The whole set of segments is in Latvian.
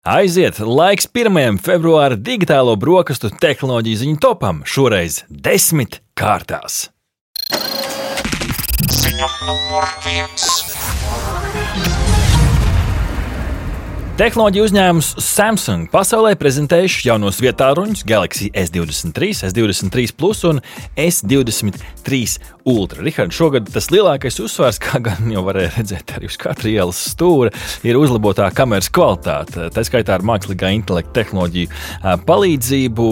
Aiziet, laiks 1. februāra digitālo brokastu tehnoloģiju ziņu topam, šoreiz desmit kārtās. Ziņa numur viens. Tehnoloģiju uzņēmums Samsung pasaulē prezentējuši jaunos vietāruņus Galaxy S23, S23 Plus un S23 Ultra. Rihards, šogad tas lielākais uzsvars, kā gan jau varēja redzēt arī uz katra ielas stūra, ir uzlabotā kameras kvalitāte. Tā skaitā ar mākslīgā intelekta tehnoloģiju palīdzību.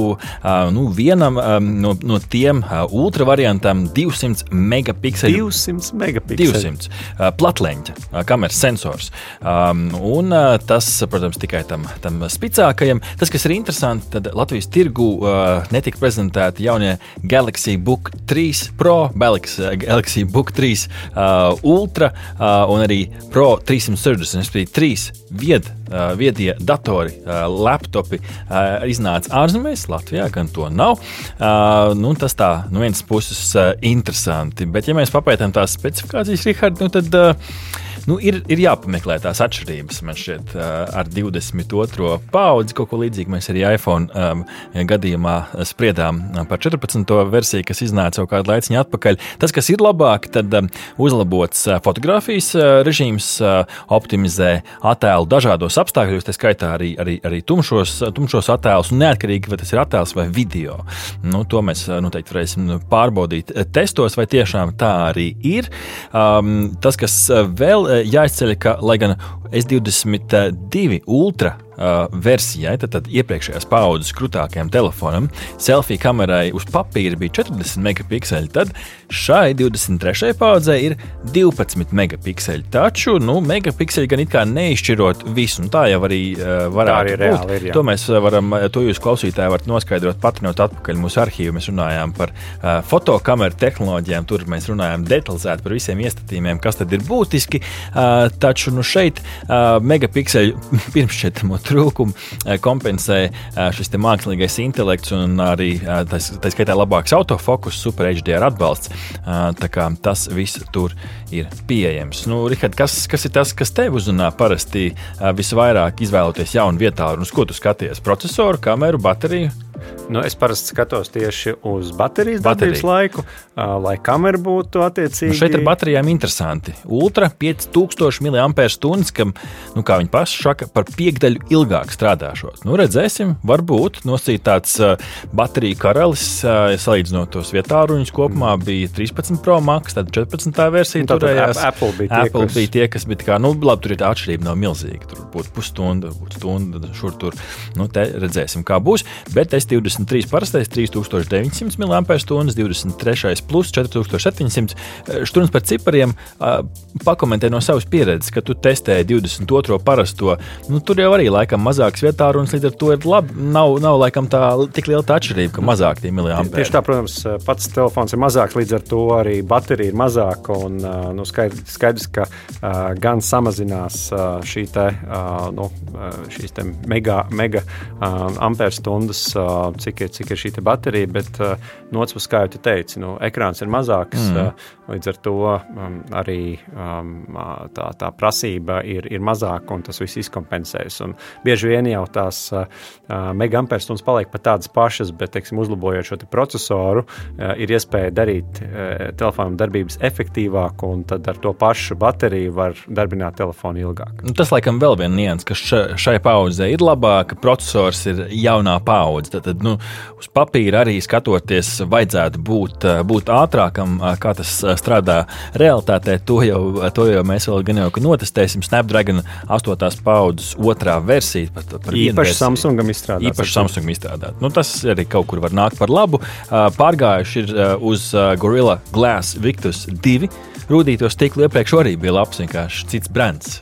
Nu, vienam no, no tiem ultra variantam 200 megapikseli. 200 megapikseli. 200 platleņa kameras sensors. Un tas protams, tikai tam, tam spēcīgākajam. Tas, kas ir interesanti, tad Latvijas tirgu uh, netika prezentēti jaunie Galaxy Book 3 Pro, Galaxy Book 3 uh, Ultra uh, un arī Pro 360. Tas bija trīs vied, uh, viedie datori, uh, laptopi uh, iznāca ārzemēs, Latvijā gan to nav. Uh, nu, tas tā no vienas puses uh, interesanti, bet ja mēs papētām tās specifikācijas, Rihard, nu tad. Uh, Nu, ir, ir jāpameklē tās atšķirības. Man šķiet, ar 22. paudzi kaut ko līdzīgu mēs arī iPhone um, gadījumā spriedām par 14. versiju, kas iznāca jau kādu laiku atpakaļ. Tas, kas ir labāk, tad um, uzlabots fotografijas režīms, optimizē attēlu dažādos apstākļos, tā skaitā arī, arī, arī tumšos, tumšos attēlus, neatkarīgi vai tas ir attēls vai video. Nu, to mēs noteikti varēsim pārbaudīt testos, vai tiešām tā arī ir. Um, tas, kas vēl jāizceļ, ka, lai gan S22 Ultra versijai, tad, tad iepriekšējās paudzes krūtākajam telefonam, selfija kamerai uz papīra bija 40 megapikseli, tad šai 23. paudzei ir 12 megapikseli. Taču nu, megapikseli gan it kā neizšķirot visu, un tā jau arī uh, varētu arī būt. Ir, jā. to mēs varam, to jūs klausītāji varat noskaidrot patrinot atpakaļ mūsu arhīvu. Mēs runājām par uh, fotokameru tehnoloģijām, tur mēs runājām detalizēti par visiem iestatījumiem, kas tad ir būtiski. Uh, taču nu, šeit uh, megapikseli pirmšķietamo trūkumu uh, kompensē uh, šis mākslīgais intelekts un arī uh, tā skaitā labāks autofokus, super HDR atbalsts. Tā kā tas viss tur ir pieejams. Nu, Rihard, kas, kas ir tas, kas tev uzrunā parasti visvairāk izvēloties jaunu vietu, un uz ko tu skaties? Procesoru, kameru, bateriju? Nu, es parasti skatos tieši uz baterijas darbības laiku, lai kamera būtu attiecīga. Nu šeit ar baterijām interesanti. Ultra 5000 mAh, kam, nu, kā viņi paši saka, par piekdaļu ilgāk strādāšot. Nu, redzēsim, varbūt nosīt tāds bateriju karalis, salīdzinot tos vietāruņus kopumā mm. bija 13 Pro Max, tad 14. versija nu, turējās. Apple bija tie, Apple kas... bija tie, kas bija kā, nu, labi, tur ir tā atšķirība nav milzīga. Tur būtu pusstunda, būtu stunda, šur tur. Nu, te redzēsim, kā būs. Bet es 23 parastais 3900 mAh, 23 plus 4700 stundas par cipariem. Pakomentē no savas pieredzes, ka tu testēji 22 parasto. Nu, tur jau arī laikam mazāks vietā runas, līdz ar to ir labi. Nav, nav laikam tā tik liela tā atšķirība, ka mazāk tie miliāri. Tieši tā, protams, pats telefons ir mazāks, līdz ar to arī baterija ir mazāka. Un, nu, skaidrs, skaidrs, ka gan samazinās šī te, nu, šīs te mega, mega amperstundas, cik ir, cik ir šī baterija, bet no otras puses, kā jau te teici, nu, ekrāns ir mazāks. Mm. Līdz ar to um, arī um, tā, tā prasība ir, ir mazāka un tas viss izkompensējas. Un bieži vien jau tās uh, megaamperstundas paliek pat tādas pašas, bet, teiksim, uzlabojot šo te procesoru, ir iespēja darīt telefonu darbības efektīvāk, un tad ar to pašu bateriju var darbināt telefonu ilgāk. Nu, tas, laikam, vēl viens nians, kas šai paudzei ir labāk, procesors ir jaunā paudze. Tad, tad nu, uz papīra arī skatoties, vajadzētu būt, būt ātrākam, kā tas strādā realitātē, to jau, to jau mēs vēl gan jau notestēsim. Snapdragon 8. paudzes otrā versija. Par, par īpaši Samsungam izstrādāt. Īpaši Samsungam izstrādāt. Nu, tas arī kaut kur var nākt par labu. Pārgājuši ir uz Gorilla Glass Victus 2 rūtīto stiklu iepriekš arī bija labs, vienkārši cits brands.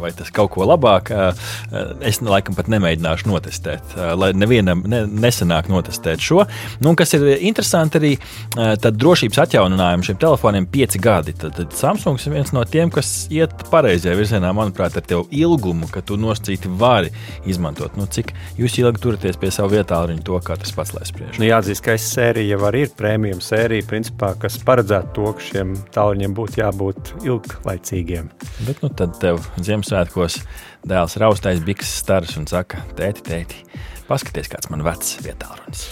Vai tas kaut ko labāk, es laikam pat nemēģināšu notestēt, lai nevienam ne, nesanāk notestēt šo. Nu, kas ir interesanti arī, tad drošības atjauninājumi šiem telefoniem pieci gadi. Tad, tad Samsungs ir viens no tiem, kas iet pareizajā virzienā, manuprāt, ar tevu ilgumu, ka tu nosacīti vari izmantot. Nu, cik jūs ilgi turaties pie sava vietā, ar to, kā tas pats lai spriež. Nu, jāatzīst, ka es sērija jau ir prēmijuma sērija, principā, kas paredzētu to, ka šiem tālruņiem būtu būtu jābūt ilglaicīgiem. Bet nu, tad tev Ziemassvētkos dēls raustais biks stars un saka, tēti, tēti, paskaties, kāds man vecs vietā runas.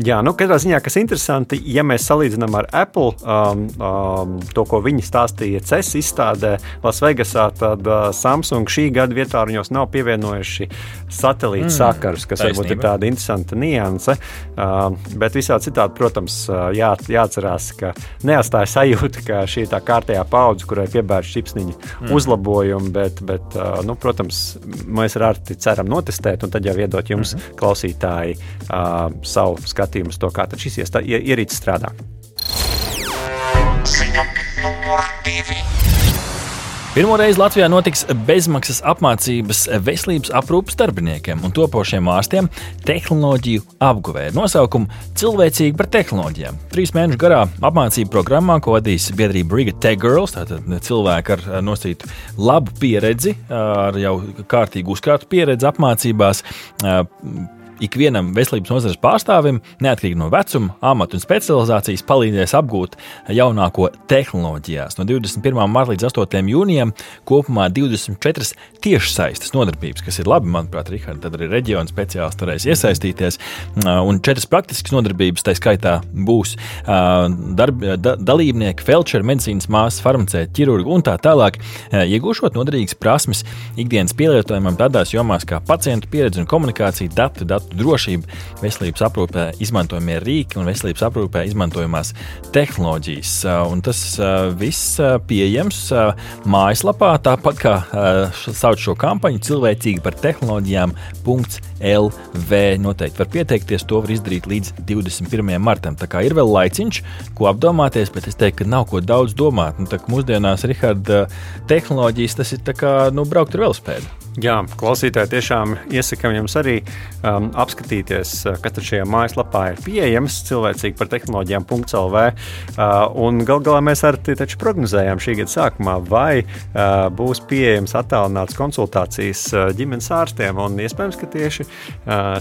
Jā, nu, katrā ziņā, kas interesanti, ja mēs salīdzinām ar Apple, um, um, to, ko viņi stāstīja CES izstādē Lasvegasā, tad uh, Samsung šī gada vietā viņos nav pievienojuši satelīta mm, sakarus, kas taisnība. varbūt ir tāda interesanta nianse. Uh, bet visā citādi, protams, uh, jā, jāatcerās, ka neatstāja sajūta, ka šī ir tā kārtējā paudze, kurai piebērš čipsniņu mm. uzlabojumi, bet, bet uh, nu, protams, mēs ar Arti ceram notestēt un tad jau iedot jums, mm -hmm. klausītāji, uh, savu skatu skatījumu uz to, kā šis ierīce strādā. Ziņa numur divi. Pirmo reizi Latvijā notiks bezmaksas apmācības veselības aprūpas darbiniekiem un topošiem ārstiem tehnoloģiju apguvē. Nosaukumu Cilvēcīgi par tehnoloģijām. Trīs mēnešu garā apmācību programmā, ko vadīs biedrība Riga Tech Girls, tātad cilvēki ar nosītu labu pieredzi, ar jau kārtīgu uzkrātu pieredzi apmācībās ikvienam veselības nozares pārstāvim, neatkarīgi no vecuma, amata un specializācijas, palīdzēs apgūt jaunāko tehnoloģijās. No 21. marta līdz 8. jūnijam kopumā 24 tiešsaistes nodarbības, kas ir labi, manuprāt, Rihard, tad arī reģiona speciālisti varēs iesaistīties. Un četras praktiskas nodarbības, tā skaitā būs darb, da, dalībnieki, felčeri, medicīnas māsas, farmaceiti, ķirurgi un tā tālāk, iegūšot noderīgas prasmes ikdienas pielietojumam tādās jomās kā pacientu pieredze un komunikācija, datu, datu drošība, veselības aprūpē izmantojamie rīki un veselības aprūpē izmantojamās tehnoloģijas. Un tas viss pieejams mājaslapā, tāpat kā sauc šo kampaņu cilvēcīgi par tehnoloģijām. LV noteikti var pieteikties. To var izdarīt līdz 21. martam. Tā kā ir vēl laiciņš, ko apdomāties, bet es teiktu, ka nav ko daudz domāt. Nu, mūsdienās, Rihard, tehnoloģijas tas ir kā nu, braukt ar velospēdu. Jā, klausītāji, tiešām iesakām jums arī um, apskatīties, uh, kas tur šajā mājaslapā ir pieejams. Cilvēcīgi par tehnoloģijām.clv. Uh, un gal galā mēs arī prognozējām šī gada sākumā, vai uh, būs pieejams attālināts konsultācijas ģimenes ārstiem. Un iespējams, ka tieši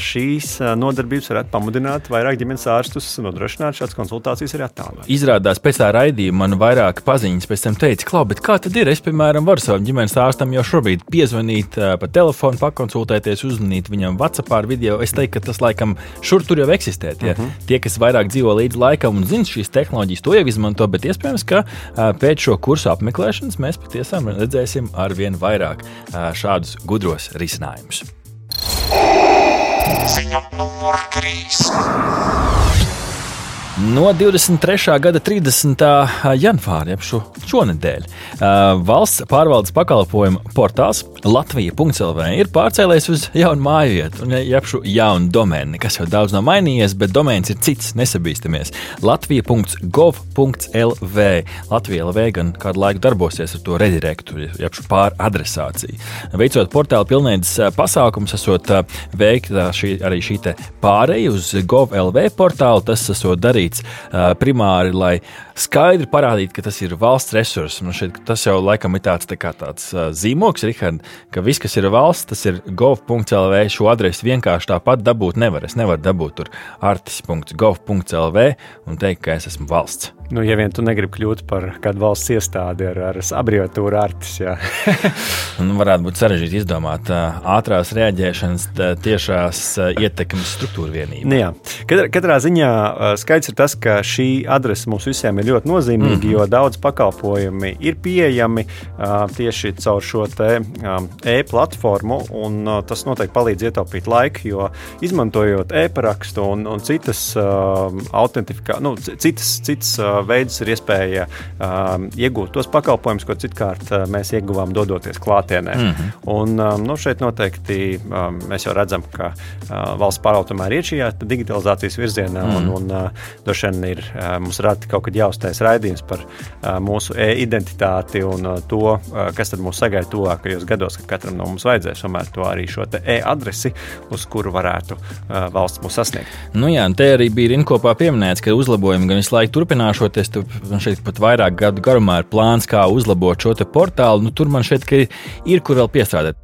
šīs nodarbības varētu pamudināt vairāk ģimenes ārstus nodrošināt šādas konsultācijas arī attālināti. Izrādās pēc tā raidījuma man vairāk paziņas pēc tam teica, klau, bet kā tad ir? Es, piemēram, varu savam ģimenes ārstam jau šobrīd piezvanīt pa telefonu, pakonsultēties, uzmanīt viņam WhatsApp ar video. Es teiktu, ka tas laikam šur tur jau eksistē. Tie, uh mhm. -huh. tie kas vairāk dzīvo līdz laikam un zina šīs tehnoloģijas, to jau izmanto, bet iespējams, ka pēc šo kursu apmeklēšanas mēs patiešām redzēsim ar vien vairāk šādus gudros risinājumus. Ziņa numur 3. No 23. gada 30. janvāra, jeb šo, šonadēļ, valsts pārvaldes pakalpojumu portāls Latvija.CLV ir pārcēlējis uz jaunu māju vietu, jeb šo jaunu domēnu, kas jau daudz nav mainījies, bet domēns ir cits, nesabīstamies. Latvija.gov.lv. Latvija LV gan kādu laiku darbosies ar to redirektu, jeb šo pāradresāciju. Veicot portāla pilnīgas pasākums, esot veikta šī, arī šī pāreja uz GovLV portālu, tas esot darīts darīts uh, primāri, lai skaidri parādītu, ka tas ir valsts resurss. Man šeit tas jau laikam ir tāds, tā tāds uh, zīmoks, Rihard, ka viss, kas ir valsts, tas ir gov.lv. Šo adresi vienkārši tāpat dabūt nevar. Es nevaru dabūt tur artis.gov.lv un teikt, ka es esmu valsts. Nu, ja vien tu negribi kļūt par kādu valsts iestādi ar, ar abreviatūru artis, nu, varētu būt sarežģīti izdomāt ātrās reaģēšanas tiešās ietekmes struktūra vienību. Nu, jā. katrā, katrā ziņā skaidrs ir tas, ka šī adrese mums visiem ir ļoti nozīmīga, mm -hmm. jo daudz pakalpojumi ir pieejami tieši caur šo e-platformu, un tas noteikti palīdz ietaupīt laiku, jo izmantojot e-parakstu un, un citas autentifikācijas, nu, citas, citas veidus ir iespēja um, iegūt tos pakalpojumus, ko citkārt uh, mēs ieguvām dodoties klātienē. Mm -hmm. Un, um, nu, šeit noteikti um, mēs jau redzam, ka uh, valsts pārvalde tomēr ir šajā digitalizācijas virzienā, mm -hmm. un, un uh, droši vien ir uh, mums rādi kaut kad jāuztais raidījums par mūsu e-identitāti un to, kas tad mūs sagaida tuvākajos gados, kad katram no mums vajadzēs tomēr to arī šo e-adresi, uz kuru varētu valsts mūs sasniegt. Nu jā, te arī bija Rinkopā pieminēts, ka uzlabojumi gan visu laiku turpināšos skatoties, man šeit pat vairāk gadu garumā ir plāns, kā uzlabot šo portālu. Nu, tur man šeit ir, ir kur vēl piestrādāt.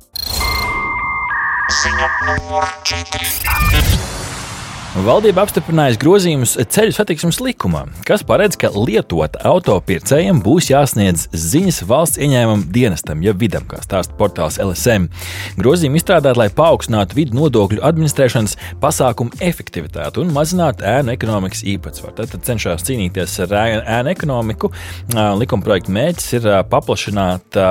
Ziņa numur 4. Valdība apstiprinājusi grozījumus ceļu satiksmes likumā, kas paredz, ka lietot autopircējiem būs jāsniedz ziņas valsts ieņēmuma dienestam, ja vidam, kā stāsta portāls LSM. Grozījumi izstrādāti, lai paaugstinātu vidu nodokļu administrēšanas pasākumu efektivitāti un mazinātu ēnu ekonomikas īpatsvaru. Tad, tad cenšas cīnīties ar ēnu ekonomiku. Likuma projekta mērķis ir paplašināt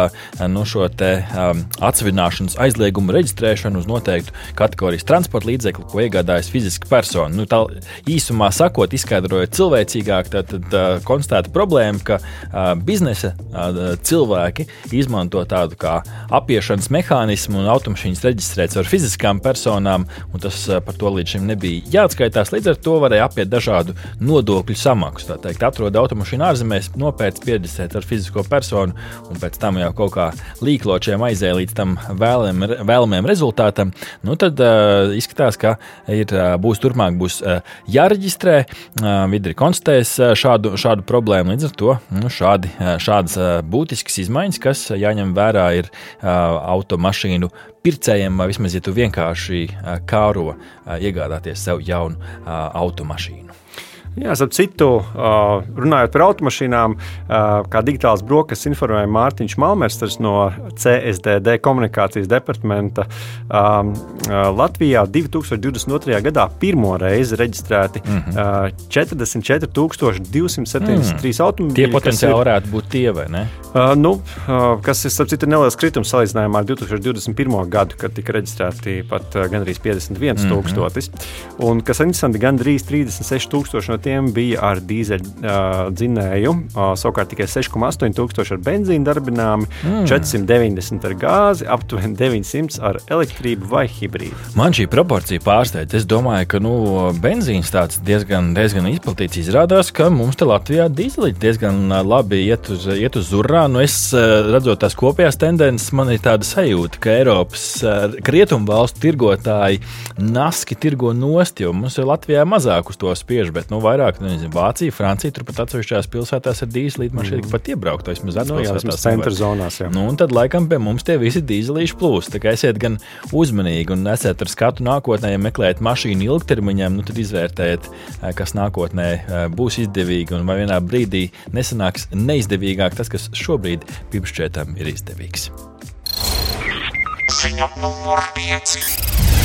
no šo atsevināšanas aizliegumu reģistrēšanu uz noteiktu kategorijas transporta līdzekli, ko iegādājas fiziska persona persona. Nu, tā īsumā sakot, izskaidrojot cilvēcīgāk, tad, tad konstatēta problēma, ka uh, biznesa uh, cilvēki izmanto tādu kā apiešanas mehānismu un automašīnas reģistrēts ar fiziskām personām, un tas uh, par to līdz šim nebija jāatskaitās. Līdz ar to varēja apiet dažādu nodokļu samaksu. Tā teikt, atrod automašīnu ārzemēs, nopērts, pieredzēts ar fizisko personu, un pēc tam jau kaut kā līkločiem aizēja līdz tam vēlamajam rezultātam. Nu, tad uh, izskatās, ka ir, uh, būs turpmāk turpmāk būs jāreģistrē. Vidri konstatēs šādu, šādu problēmu. Līdz ar to nu, šādi, šādas būtiskas izmaiņas, kas jāņem vērā, ir automašīnu pircējiem, vai vismaz, ja tu vienkārši kāro iegādāties sev jaunu automašīnu. Jā, ap citu, runājot par automašīnām, kā digitāls brokastis informēja Mārtiņš Malmers no CSDD komunikācijas departamenta. Latvijā 2022. gadā pirmo reizi reģistrēti mm -hmm. 44,273 mm. automobīļi. Tie potenciāli ir, varētu būt tie, vai ne? Nu, kas ir starp citu neliels kritums salīdzinājumā ar 2021. gadu, kad tika reģistrēti pat gandrīz 51,000. Mm -hmm. Un kas interesanti, gandrīz 36,000 no tiem bija ar dīzeļdzinēju, uh, savukārt tikai 6,8 tūkstoši ar benzīnu darbināmi, mm. 490 ar gāzi, aptuveni 900 ar elektrību vai hibrīdu. Man šī proporcija pārsteidz. Es domāju, ka nu, benzīns tāds diezgan, diezgan izplatīts. Izrādās, ka mums te Latvijā dīzeļi diezgan labi iet uz, iet uz urā. Nu, es redzot tās kopējās tendences, man ir tāda sajūta, ka Eiropas rietumu valstu tirgotāji naski tirgo nost, jo mums ir Latvijā mazāk uz to spiež. Bet, nu, vairāk, nu, nezinu, Vācija, Francija, turpat atsevišķās pilsētās ar dīzeļu mašīnu mm. pat iebraukt. Vismaz atsevišķās no, centra zonās. Jā. Nu, un tad laikam pie mums tie visi dīzeļīši plūst. Tā kā esiet gan uzmanīgi un esiet ar skatu nākotnē, ja meklējat mašīnu ilgtermiņam, nu, tad izvērtējiet, eh, kas nākotnē eh, būs izdevīgi un vai vienā brīdī nesanāks neizdevīgāk tas, kas šobrīd pipšķētam ir izdevīgs. Ziņa numur 5.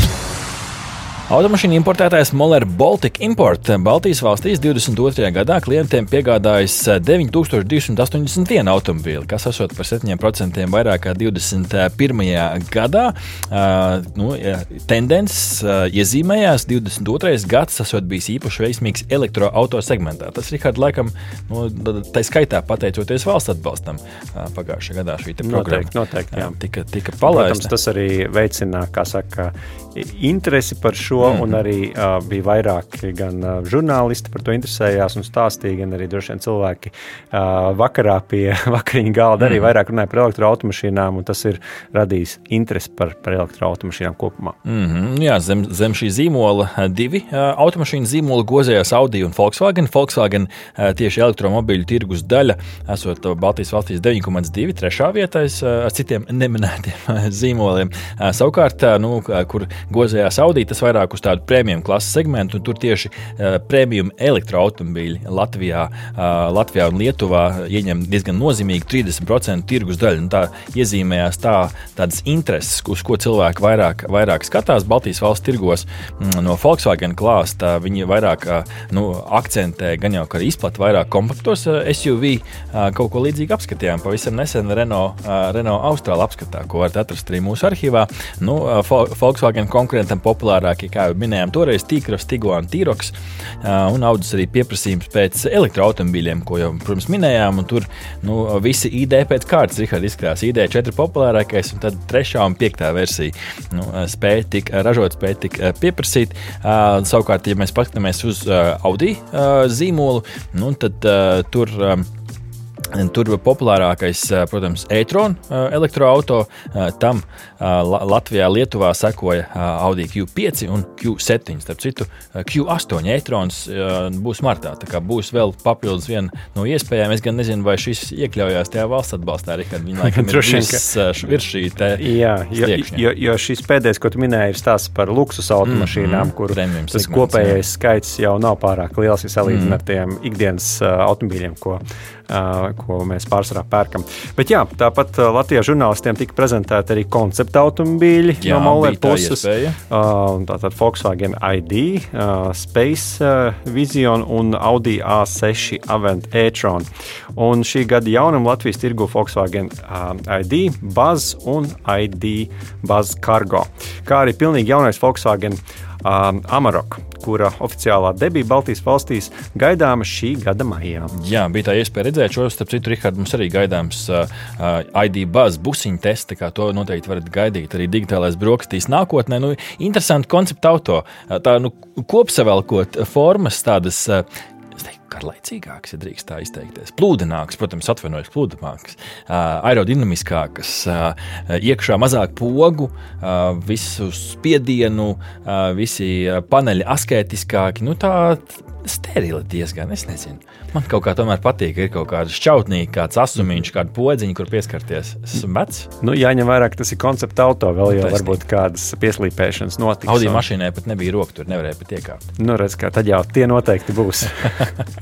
Automašīnu importētājs Moller Baltic Import Baltijas valstīs 22. gadā klientiem piegādājis 9281 automobīli, kas esot par 7% vairāk kā 21. gadā. Uh, nu, tendences uh, iezīmējās 22. gads, esot bijis īpaši veiksmīgs elektroautorāta segmentā. Tas, Rihard, laikam, nu, tā skaitā pateicoties valsts atbalstam pagājušajā gadā šī noteikti, noteikti, tika, tika palaista. Protams, tas arī veicina, kā saka, interesi par šo, mm -hmm. un arī uh, bija vairāki gan uh, žurnālisti par to interesējās un stāstīja, gan arī droši vien cilvēki uh, vakarā pie vakariņu galda arī mm -hmm. vairāk runāja par elektroautomašīnām, un tas ir radījis interesi par, par elektroautomašīnām kopumā. Mm -hmm. Jā, zem, zem šī zīmola divi uh, automašīnu zīmola gozējās Audi un Volkswagen. Volkswagen uh, tieši elektromobīļu tirgus daļa esot Baltijas valstīs 9,2, trešā vietā uh, ar citiem neminētiem zīmoliem. Uh, savukārt, uh, nu, kur gozējās Audi, tas vairāk uz tādu prēmiju klases segmentu, un tur tieši uh, prēmiju elektroautobīļi Latvijā, uh, Latvijā un Lietuvā ieņem diezgan nozīmīgu 30% tirgus daļu. Tā iezīmējās tā, tādas intereses, uz ko cilvēki vairāk, vairāk skatās Baltijas valsts tirgos. Mm, no Volkswagen klāsta viņi vairāk uh, nu, akcentē gan jau, ka izplatīja vairāk kompaktos SUV, kaut ko līdzīgu apskatījām pavisam nesen Renault, Renault Austrāla apskatā, ko varat atrast arī mūsu arhīvā. Nu, Volkswagen konkurentam populārākie, kā jau minējām, toreiz Tīkras, Tiguan, Tīroks un audzis arī pieprasījums pēc elektroautomobīļiem, ko jau, protams, minējām. Tur nu, visi ID pēc kārtas, Rihard, izskatās ID 4 populārākais, un tad trešā un piektā versija nu, spēja tik ražot, spēja tik pieprasīt. Savukārt, ja mēs paskatāmies uz Audi zīmolu, nu, tad tur Tur populārākais, protams, ir e-tron elektroautorāta. Tam Latvijā, Lietuvā sekoja Audi Q5 un Q7. Starp citu, Q8 e-trons būs martā. Tā kā būs vēl papildus viena no iespējām. Es gan nezinu, vai šis iekļaujās tajā valsts atbalstā, arī kad viņi laikam ir virs šī te. Jā, jo, jo, jo šis pēdējais, ko tu minēji, ir stāsts par luksus automašīnām, mm -hmm, kur tas kopējais jā. skaits jau nav pārāk liels, ja salīdzinām mm. ar tiem ikdienas automobīļiem, ko ko mēs pārsvarā pērkam. Bet jā, tāpat Latvijas žurnālistiem tika prezentēti arī koncepta automobīļi jā, no Moller puses. Tātad Volkswagen ID, Space Vision un Audi A6 Avant e-tron. Un šī gada jaunam Latvijas tirgu Volkswagen ID, Buzz un ID Buzz Cargo, kā arī pilnīgi jaunais Volkswagen um, Amarok, kura oficiālā debija Baltijas valstīs gaidāma šī gada maijā. Jā, bija tā iespēja redzēt šo, starp citu, Rihard, mums arī gaidāms uh, ID buzz busiņu tests, kā to noteikti varat gaidīt. Arī digitālais brokastīs nākotnē. Nu, interesanti konceptu auto. Tā nu, kopsavelkot formas tādas. Uh, garlaicīgāks, ja drīkst tā izteikties. Plūdenāks, protams, atvainojos, plūdenāks, uh, aerodinamiskāks, uh, iekšā mazāk pogu, uh, visu spiedienu, visi paneļi asketiskāki. Nu, tā sterili diezgan, es nezinu. Man kaut kā tomēr patīk, ka ir kaut kāda šķautnīga, kāds asumiņš, kāda podziņa, kur pieskarties. Esmu vecs. Nu, jāņem vērā, ka tas ir koncepta auto, vēl jau Taisnīgi. varbūt kādas pieslīpēšanas notiks. Audi un... mašīnai pat nebija roka, tur nevarēja pat iekāpt. Nu, redz, kā tad jau tie noteikti būs.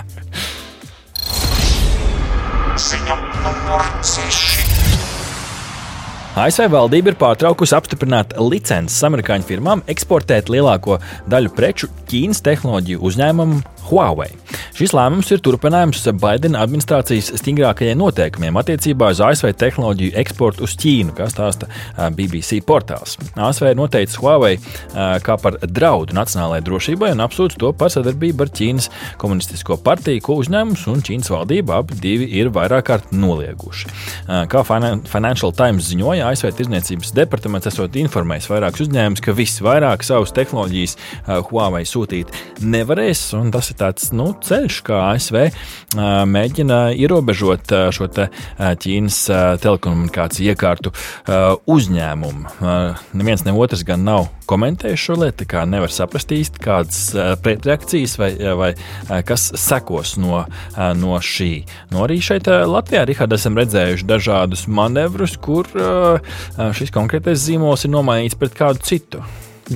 Ziņa numur 6. ASV valdība ir pārtraukusi apstiprināt licences amerikāņu firmām eksportēt lielāko daļu preču Ķīnas tehnoloģiju uzņēmumam Huawei. Šis lēmums ir turpinājums Baidena administrācijas stingrākajiem noteikumiem attiecībā uz ASV tehnoloģiju eksportu uz Ķīnu, kā stāsta BBC portāls. ASV ir noteicis Huawei kā par draudu nacionālajai drošībai un apsūdz to par sadarbību ar Ķīnas komunistisko partiju, ko uzņēmums un Ķīnas valdība abi divi ir vairāk kārt nolieguši. Kā Financial Times ziņoja, ASV Tirzniecības departaments esot informējis vairākus uzņēmumus, ka visvairāk savus tehnoloģijas Huawei sūtīt nevarēs, un tas ir tāds nu, ceļš, kā ASV mēģina ierobežot šo te Ķīnas telekomunikāciju iekārtu uzņēmumu. Neviens ne otrs gan nav komentējis šo lietu, kā nevar saprast īsti, kādas pretreakcijas vai, vai kas sekos no, no šī. No arī šeit Latvijā, Rihard, esam redzējuši dažādus manevrus, kur šis konkrētais zīmols ir nomainīts pret kādu citu.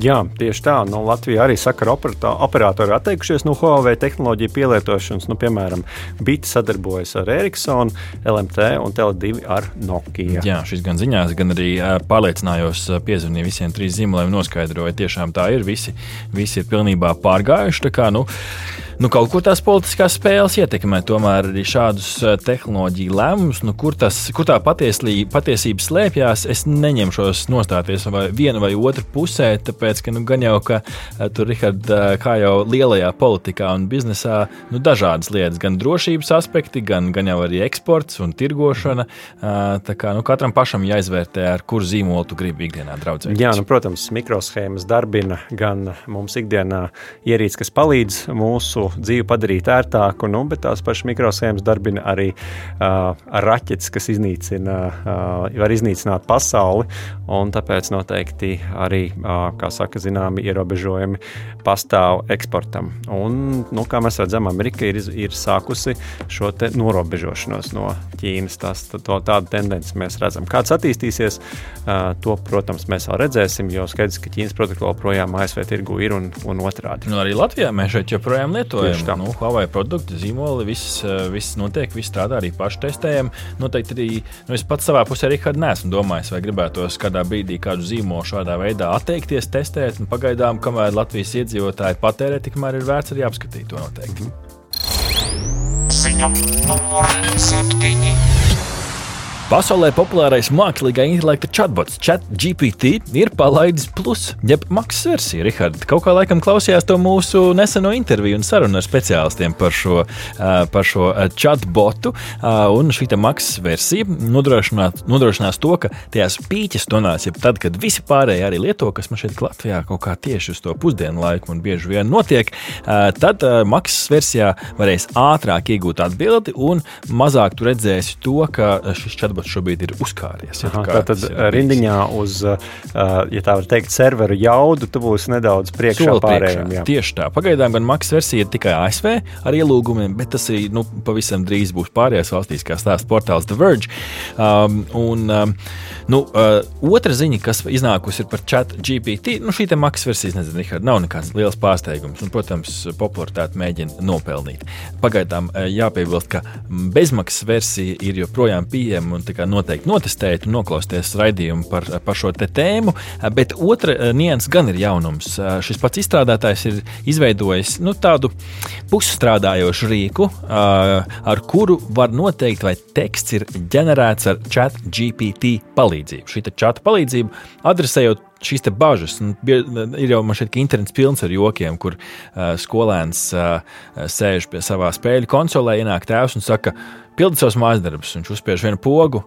Jā, tieši tā. Nu, Latvija arī saka, ka operatori atteikušies no Huawei tehnoloģiju pielietošanas. Nu, piemēram, Bita sadarbojas ar Ericssonu, LMT un Tele2 ar Nokia. Jā, šis gan ziņās, gan arī pārliecinājos, piezvanīju visiem trīs zīmoliem, noskaidroju, tiešām tā ir. Visi, visi ir pilnībā pārgājuši. Tā kā, nu, nu, kaut kur tās politiskās spēles ietekmē tomēr arī šādus eh, tehnoloģiju lēmumus. Nu, kur, tas, kur tā patieslī, patiesība slēpjas, es neņemšos nostāties vai viena vai otra pusē, tāpēc ka nu, gan jau, ka eh, tur, Rihard, eh, kā jau lielajā politikā un biznesā, nu, dažādas lietas, gan drošības aspekti, gan, gan jau arī eksports un tirgošana. Tā kā nu, katram pašam jāizvērtē, ar kuru zīmolu tu gribi ikdienā draudzēties. Jā, nu, protams, mikroshēmas darbina gan mums ikdienā ierīces, kas palīdz mūsu mūsu dzīvi padarīt ērtāku, nu, bet tās pašas mikrosēmas darbina arī uh, raķetes, kas iznīcina, uh, var iznīcināt pasauli. Tāpēc noteikti arī, uh, kā saka, zināmi ierobežojumi pastāv eksportam. Un, nu, kā mēs redzam, Amerika ir, ir sākusi šo norobežošanos no Ķīnas. Tas, to, tādu tendenci mēs redzam. Kāds attīstīsies, uh, to, protams, mēs vēl redzēsim, jo skaidrs, ka Ķīnas produkti joprojām ASV tirgu ir un, un otrādi. Nu, arī Latvijā mēs šeit joprojām lietojam lietojam. Nu, Huawei produkti, zīmoli, viss, eh, viss notiek, viss strādā, arī paši testējam. Noteikti arī nu, es pats savā pusē arī neesmu domājis, vai gribētos kādā brīdī kādu zīmolu šādā veidā atteikties, testēt. Pagaidām, kamēr Latvijas iedzīvotāji patērē, tikmēr ir vērts arī apskatīt to noteikti. Ziņa numur septiņi. Pasaulē populārais mākslīgā intelekta chatbots ChatGPT ir palaidis plus, jeb maksas versiju. Rihards, kaut kā laikam klausījās to mūsu neseno interviju un sarunu ar speciālistiem par šo, par šo chatbotu. Un šī maksas versija nodrošinās, to, ka tajās pīķis tonās, jeb tad, kad visi pārējie arī lieto, kas man šeit Latvijā kaut kā tieši uz to pusdienu laiku un bieži vien notiek, tad maksas versijā varēs ātrāk iegūt atbildi un mazāk tu redzēsi to, ka šis chatbots darbs šobrīd ir uzkāries. Ja Aha, tā tad rindiņā uz, ja tā var teikt, serveru jaudu, tu būsi nedaudz priekšā pārējiem. Jā. Tieši tā. Pagaidām gan maksas versija ir tikai ASV ar ielūgumiem, bet tas arī nu, pavisam drīz būs pārējās valstīs, kā stāsta portāls The Verge. Um, un, um, nu, uh, otra ziņa, kas iznākusi par chat GPT, nu, šī maksas versija, nezinu, Richard, nav nekāds liels pārsteigums. Un, protams, popularitāti mēģina nopelnīt. Pagaidām jāpiebilst, ka bezmaksas versija ir joprojām pieejama noteikti notestēt un noklausīties raidījumu par, par šo tēmu. Bet otra eh, nianses gan ir jaunums. Eh, šis pats izstrādātājs ir izveidojis nu, tādu pusstrādājošu rīku, eh, ar kuru var noteikt, vai teksts ir ģenerēts ar chat GPT palīdzību. Šī chata palīdzība adresējot šīs bažas. Un, ir jau man šeit, ka internets pilns ar jokiem, kur uh, skolēns uh, sēž pie savā spēļu konsolē, ienāk tēvs un saka, pildi savus mājas darbus. Viņš uzspiež vienu pogu,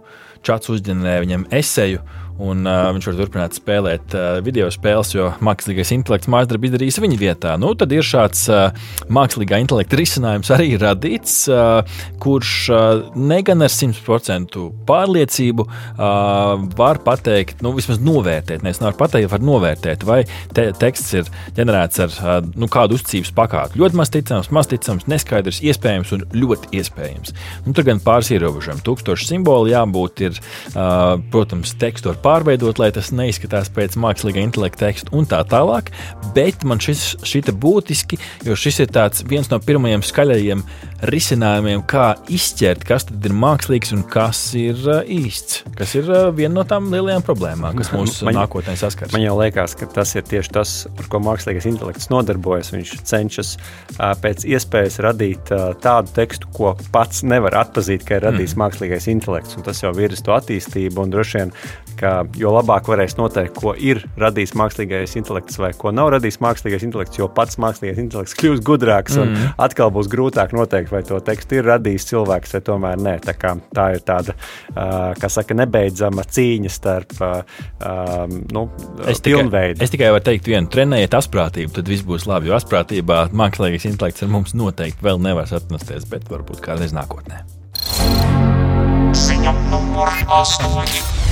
čats uzģenerē viņam eseju un uh, viņš var turpināt spēlēt uh, video spēles, jo mākslīgais intelekts mājasdarbu izdarīs viņa vietā. Nu, tad ir šāds uh, mākslīgā intelekta risinājums arī radīts, uh, kurš uh, negan ar 100% pārliecību uh, var pateikt, nu, vismaz novērtēt, nevis nevar pateikt, var novērtēt, vai te, teksts ir ģenerēts ar uh, nu, kādu uzticības pakāpi. Ļoti maz ticams, maz ticams, neskaidrs, iespējams un ļoti iespējams. Un tur gan pāris ierobežojumi. Tūkstoši simboli jābūt, ir, uh, protams, tekstu ar pārveidot, lai tas neizskatās pēc mākslīgā intelekta teksta un tā tālāk. Bet man šis šķita būtiski, jo šis ir viens no pirmajiem skaļajiem risinājumiem, kā izšķirt, kas ir mākslīgs un kas ir uh, īsts. Kas ir uh, viena no tām lielajām problēmām, kas mums man, nākotnē saskars. Man jau liekas, ka tas ir tieši tas, ar ko mākslīgais intelekts nodarbojas. Viņš cenšas uh, pēc iespējas radīt tādu tekstu, ko pats nevar atpazīt, ka ir radījis mm. mākslīgais intelekts. Tas jau virza to attīstību un droši vien ka jo labāk varēs noteikt, ko ir radījis mākslīgais intelekts vai ko nav radījis mākslīgais intelekts, jo pats mākslīgais intelekts kļūs gudrāks un mm. atkal būs grūtāk noteikt, vai to tekstu ir radījis cilvēks vai tomēr nē. Tā, kā, tā ir tāda, kā saka, nebeidzama cīņa starp nu, es tikai, es tikai varu teikt, vienu trenējiet asprātību, tad viss būs labi. Jo asprātībā mākslīgais intelekts ar mums noteikti vēl nevar atmesties, bet varbūt kādreiz nākotnē. Ziņa numur 8.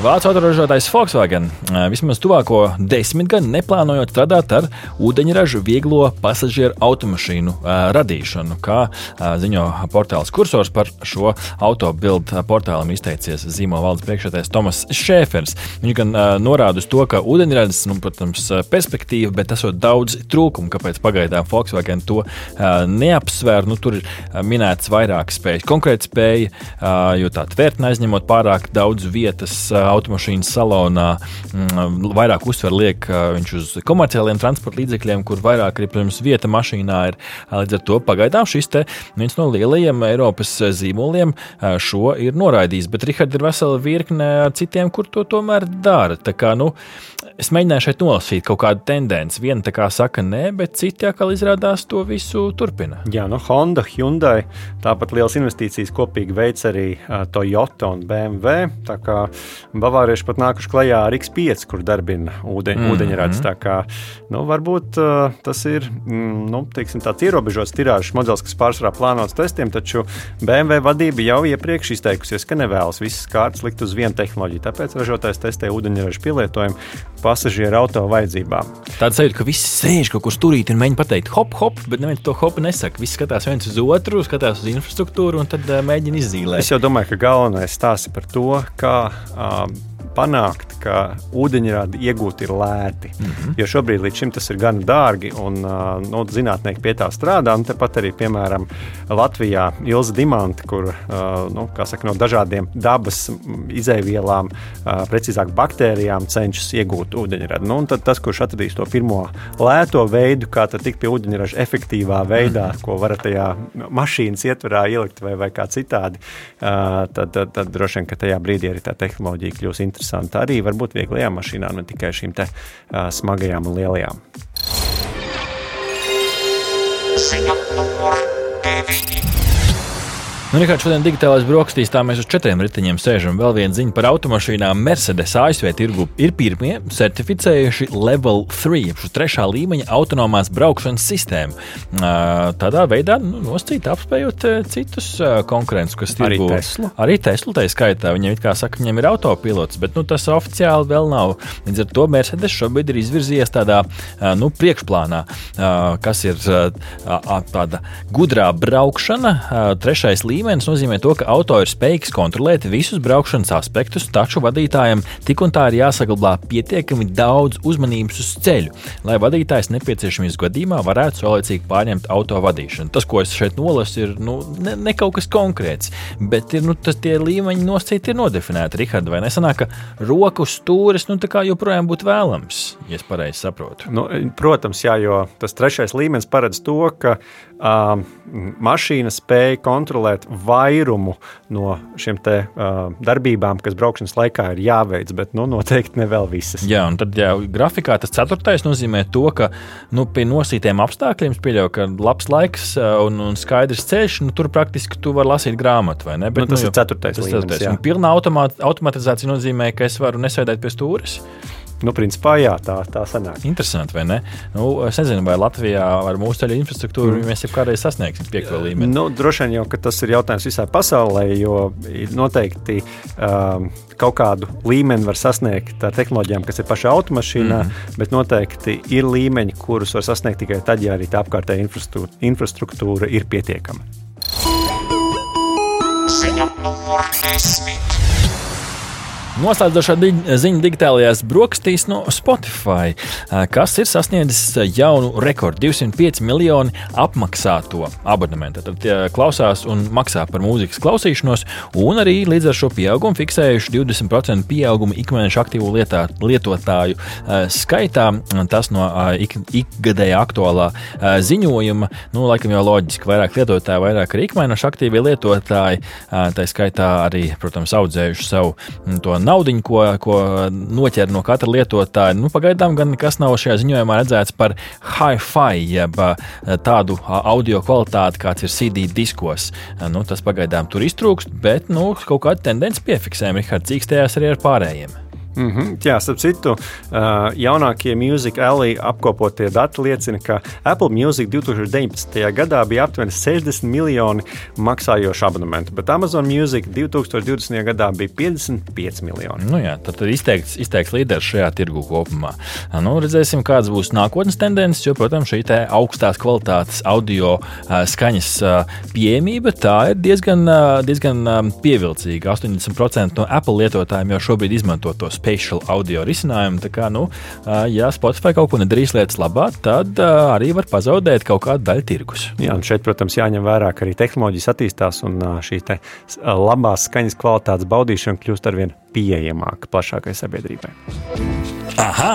Vācu autoražotājs Volkswagen vismaz tuvāko desmitgadu neplānojot strādāt ar ūdeņraža vieglo pasažieru automašīnu radīšanu, kā ziņo portāls kursors par šo autobildu portālam izteicies zīmola valdes priekšsēdētājs Tomas Šēfers. Viņš gan norāda uz to, ka ūdeņradas, nu, protams, perspektīva, bet esot daudz trūkumu, kāpēc pagaidām Volkswagen to neapsver. Nu, tur ir minēts vairākas spējas, konkrēti spēja, jo tā tvērtne aizņemot pārāk daudz vietas automašīnas salonā mm, vairāk uzsver liek viņš uz komerciāliem transporta līdzekļiem, kur vairāk ir protams, vieta mašīnā. Ir. Līdz ar to pagaidām šis viens no lielajiem Eiropas zīmoliem šo ir noraidījis. Bet Rihards ir vesela virkne ar citiem, kur to tomēr dara. Tā kā, nu, es mēģināju šeit nolasīt kaut kādu tendenci. Viena tā kā saka, nē, bet citi atkal izrādās to visu turpina. Jā, no Honda, Hyundai tāpat liels investīcijas kopīgi veids arī Toyota un BMW. Tā kā Bavārieši pat nākuši klajā ar X5, kur darbina ūdeņ, mm -hmm. ūdeņradis. Tā kā nu, varbūt uh, tas ir mm, nu, teiksim, tāds ierobežots tirāžs modelis, kas pārsvarā plānots testiem, taču BMW vadība jau iepriekš izteikusies, ka nevēlas visas kārtas likt uz vienu tehnoloģiju. Tāpēc ražotājs testē ūdeņraža pielietojumu pasažieru auto vajadzībām. Tāds sajūta, ka visi sēž kaut kur stūrīt un mēģina pateikt, hop, hop, bet neviens to hopu nesaka. Visi skatās viens uz otru, skatās uz infrastruktūru un tad uh, mēģina izzīmēt. Es jau domāju, ka galvenais stāsts ir par to, kā uh, panākt, ka ūdeņradi iegūt ir lēti. Mm -hmm. Jo šobrīd līdz šim tas ir gan dārgi, un nu, zinātnieki pie tā strādā. Un tepat arī, piemēram, Latvijā Ilza Dimanta, kur nu, saka, no dažādiem dabas izēvielām, precīzāk baktērijām, cenšas iegūt ūdeņradi. Nu, tas, kurš atradīs to pirmo lēto veidu, kā tikt pie ūdeņraža efektīvā veidā, mm -hmm. ko varat tajā mašīnas ietverā ielikt vai, vai kā citādi, tad, tad, tad droši vien, ka tajā brīdī arī tā tehnoloģija kļūs interesanta arī varbūt vieglajām mašīnām, ne tikai šīm te, uh, smagajām un lielajām. Nu, Rikārds, šodien digitālais brokastīs tā mēs uz četriem riteņiem sēžam. Vēl viena ziņa par automašīnām. Mercedes ASV tirgu ir pirmie certificējuši Level 3, šo trešā līmeņa autonomās braukšanas sistēmu. Tādā veidā nu, noscīt, apspējot citus konkurentus, kas tirgu. Arī Tesla. Arī Tesla tā skaitā. Viņiem it kā saka, viņiem ir autopilots, bet nu, tas oficiāli vēl nav. Līdz ar to Mercedes šobrīd ir izvirzījies tādā nu, priekšplānā, kas ir tāda gudrā braukšana, trešais līmenis līmenis nozīmē to, ka auto ir spējīgs kontrolēt visus braukšanas aspektus, taču vadītājam tik un tā ir jāsaglabā pietiekami daudz uzmanības uz ceļu, lai vadītājs nepieciešamības gadījumā varētu saulēcīgi pārņemt auto vadīšanu. Tas, ko es šeit nolasu, ir nu, ne, ne kaut kas konkrēts, bet ir, nu, tas, tie līmeņi nosacīti ir nodefinēti. Rihards, vai nesanāk, ka roku stūris nu, joprojām būtu vēlams, ja es pareizi saprotu? Nu, protams, jā, jo tas trešais līmenis paredz to, ka uh, mašīna spēja kontrolēt vairumu no šīm te, uh, darbībām, kas braukšanas laikā ir jāveic, bet nu, noteikti ne vēl visas. Jā, un tad jā, grafikā tas ceturtais nozīmē to, ka nu, pie nosītiem apstākļiem pieļauj, ka labs laiks un, un skaidrs ceļš, nu, tur praktiski tu vari lasīt grāmatu, vai ne? Bet, nu, tas nu, ir ceturtais. Tas līmenis, ceturtais. Un pilna automatizācija nozīmē, ka es varu nesēdēt pie stūres. Nu, principā, jā, tā, tā sanāk. Interesanti, vai ne? Nu, es nezinu, vai Latvijā ar mūsu ceļu infrastruktūru mm. mēs jau kādreiz sasniegsim piekto līmeni. Nu, droši vien jau tas ir jautājums visai pasaulē, jo noteikti um, kaut kādu līmeni var sasniegt ar tehnoloģijām, kas ir pašā automašīnā, mm. bet noteikti ir līmeņi, kurus var sasniegt tikai tad, ja arī tā apkārtējā infrastruktūra, infrastruktūra ir pietiekama. Ziņa numur 10. Noslēdzošā di ziņa digitālajās brokastīs no Spotify, kas ir sasniedzis jaunu rekordu - 205 miljoni apmaksāto abonementu. Tad klausās un maksā par mūzikas klausīšanos, un arī līdz ar šo pieaugumu fiksējuši 20% pieaugumu ikmēneša aktīvu lietā, lietotāju skaitā. Tas no ik, ikgadējā aktuālā ziņojuma, nu, laikam jau loģiski, vairāk lietotāji, vairāk arī ikmēneša aktīvie lietotāji, tā skaitā arī, protams, audzējuši savu to naudu, ko, ko noķer no katra lietotāja. Nu, pagaidām gan nekas nav šajā ziņojumā redzēts par hi-fi, jeb tādu audio kvalitāti, kāds ir CD diskos. Nu, tas pagaidām tur iztrūkst, bet nu, kaut kāda tendence piefiksējama. Rihards cīkstējās arī ar pārējiem. Mm -hmm. Jā, starp citu, jaunākie Music Alley apkopotie dati liecina, ka Apple Music 2019. gadā bija aptuveni 60 miljoni maksājošu abonementu, bet Amazon Music 2020. gadā bija 55 miljoni. Nu jā, tad izteikts, izteikts līderis šajā tirgu kopumā. Nu, redzēsim, kādas būs nākotnes tendences, jo, protams, šī augstās kvalitātes audio skaņas pieejamība tā ir diezgan, diezgan pievilcīga. 80% no Apple lietotājiem jau šobrīd izmanto tos spatial audio risinājumu. Tā kā, nu, ja Spotify kaut ko nedarīs lietas labā, tad arī var pazaudēt kaut kādu daļu tirgus. Jā, un šeit, protams, jāņem vērā, ka arī tehnoloģijas attīstās un šī labās skaņas kvalitātes baudīšana kļūst arvien pieejamāka plašākai sabiedrībai. Aha!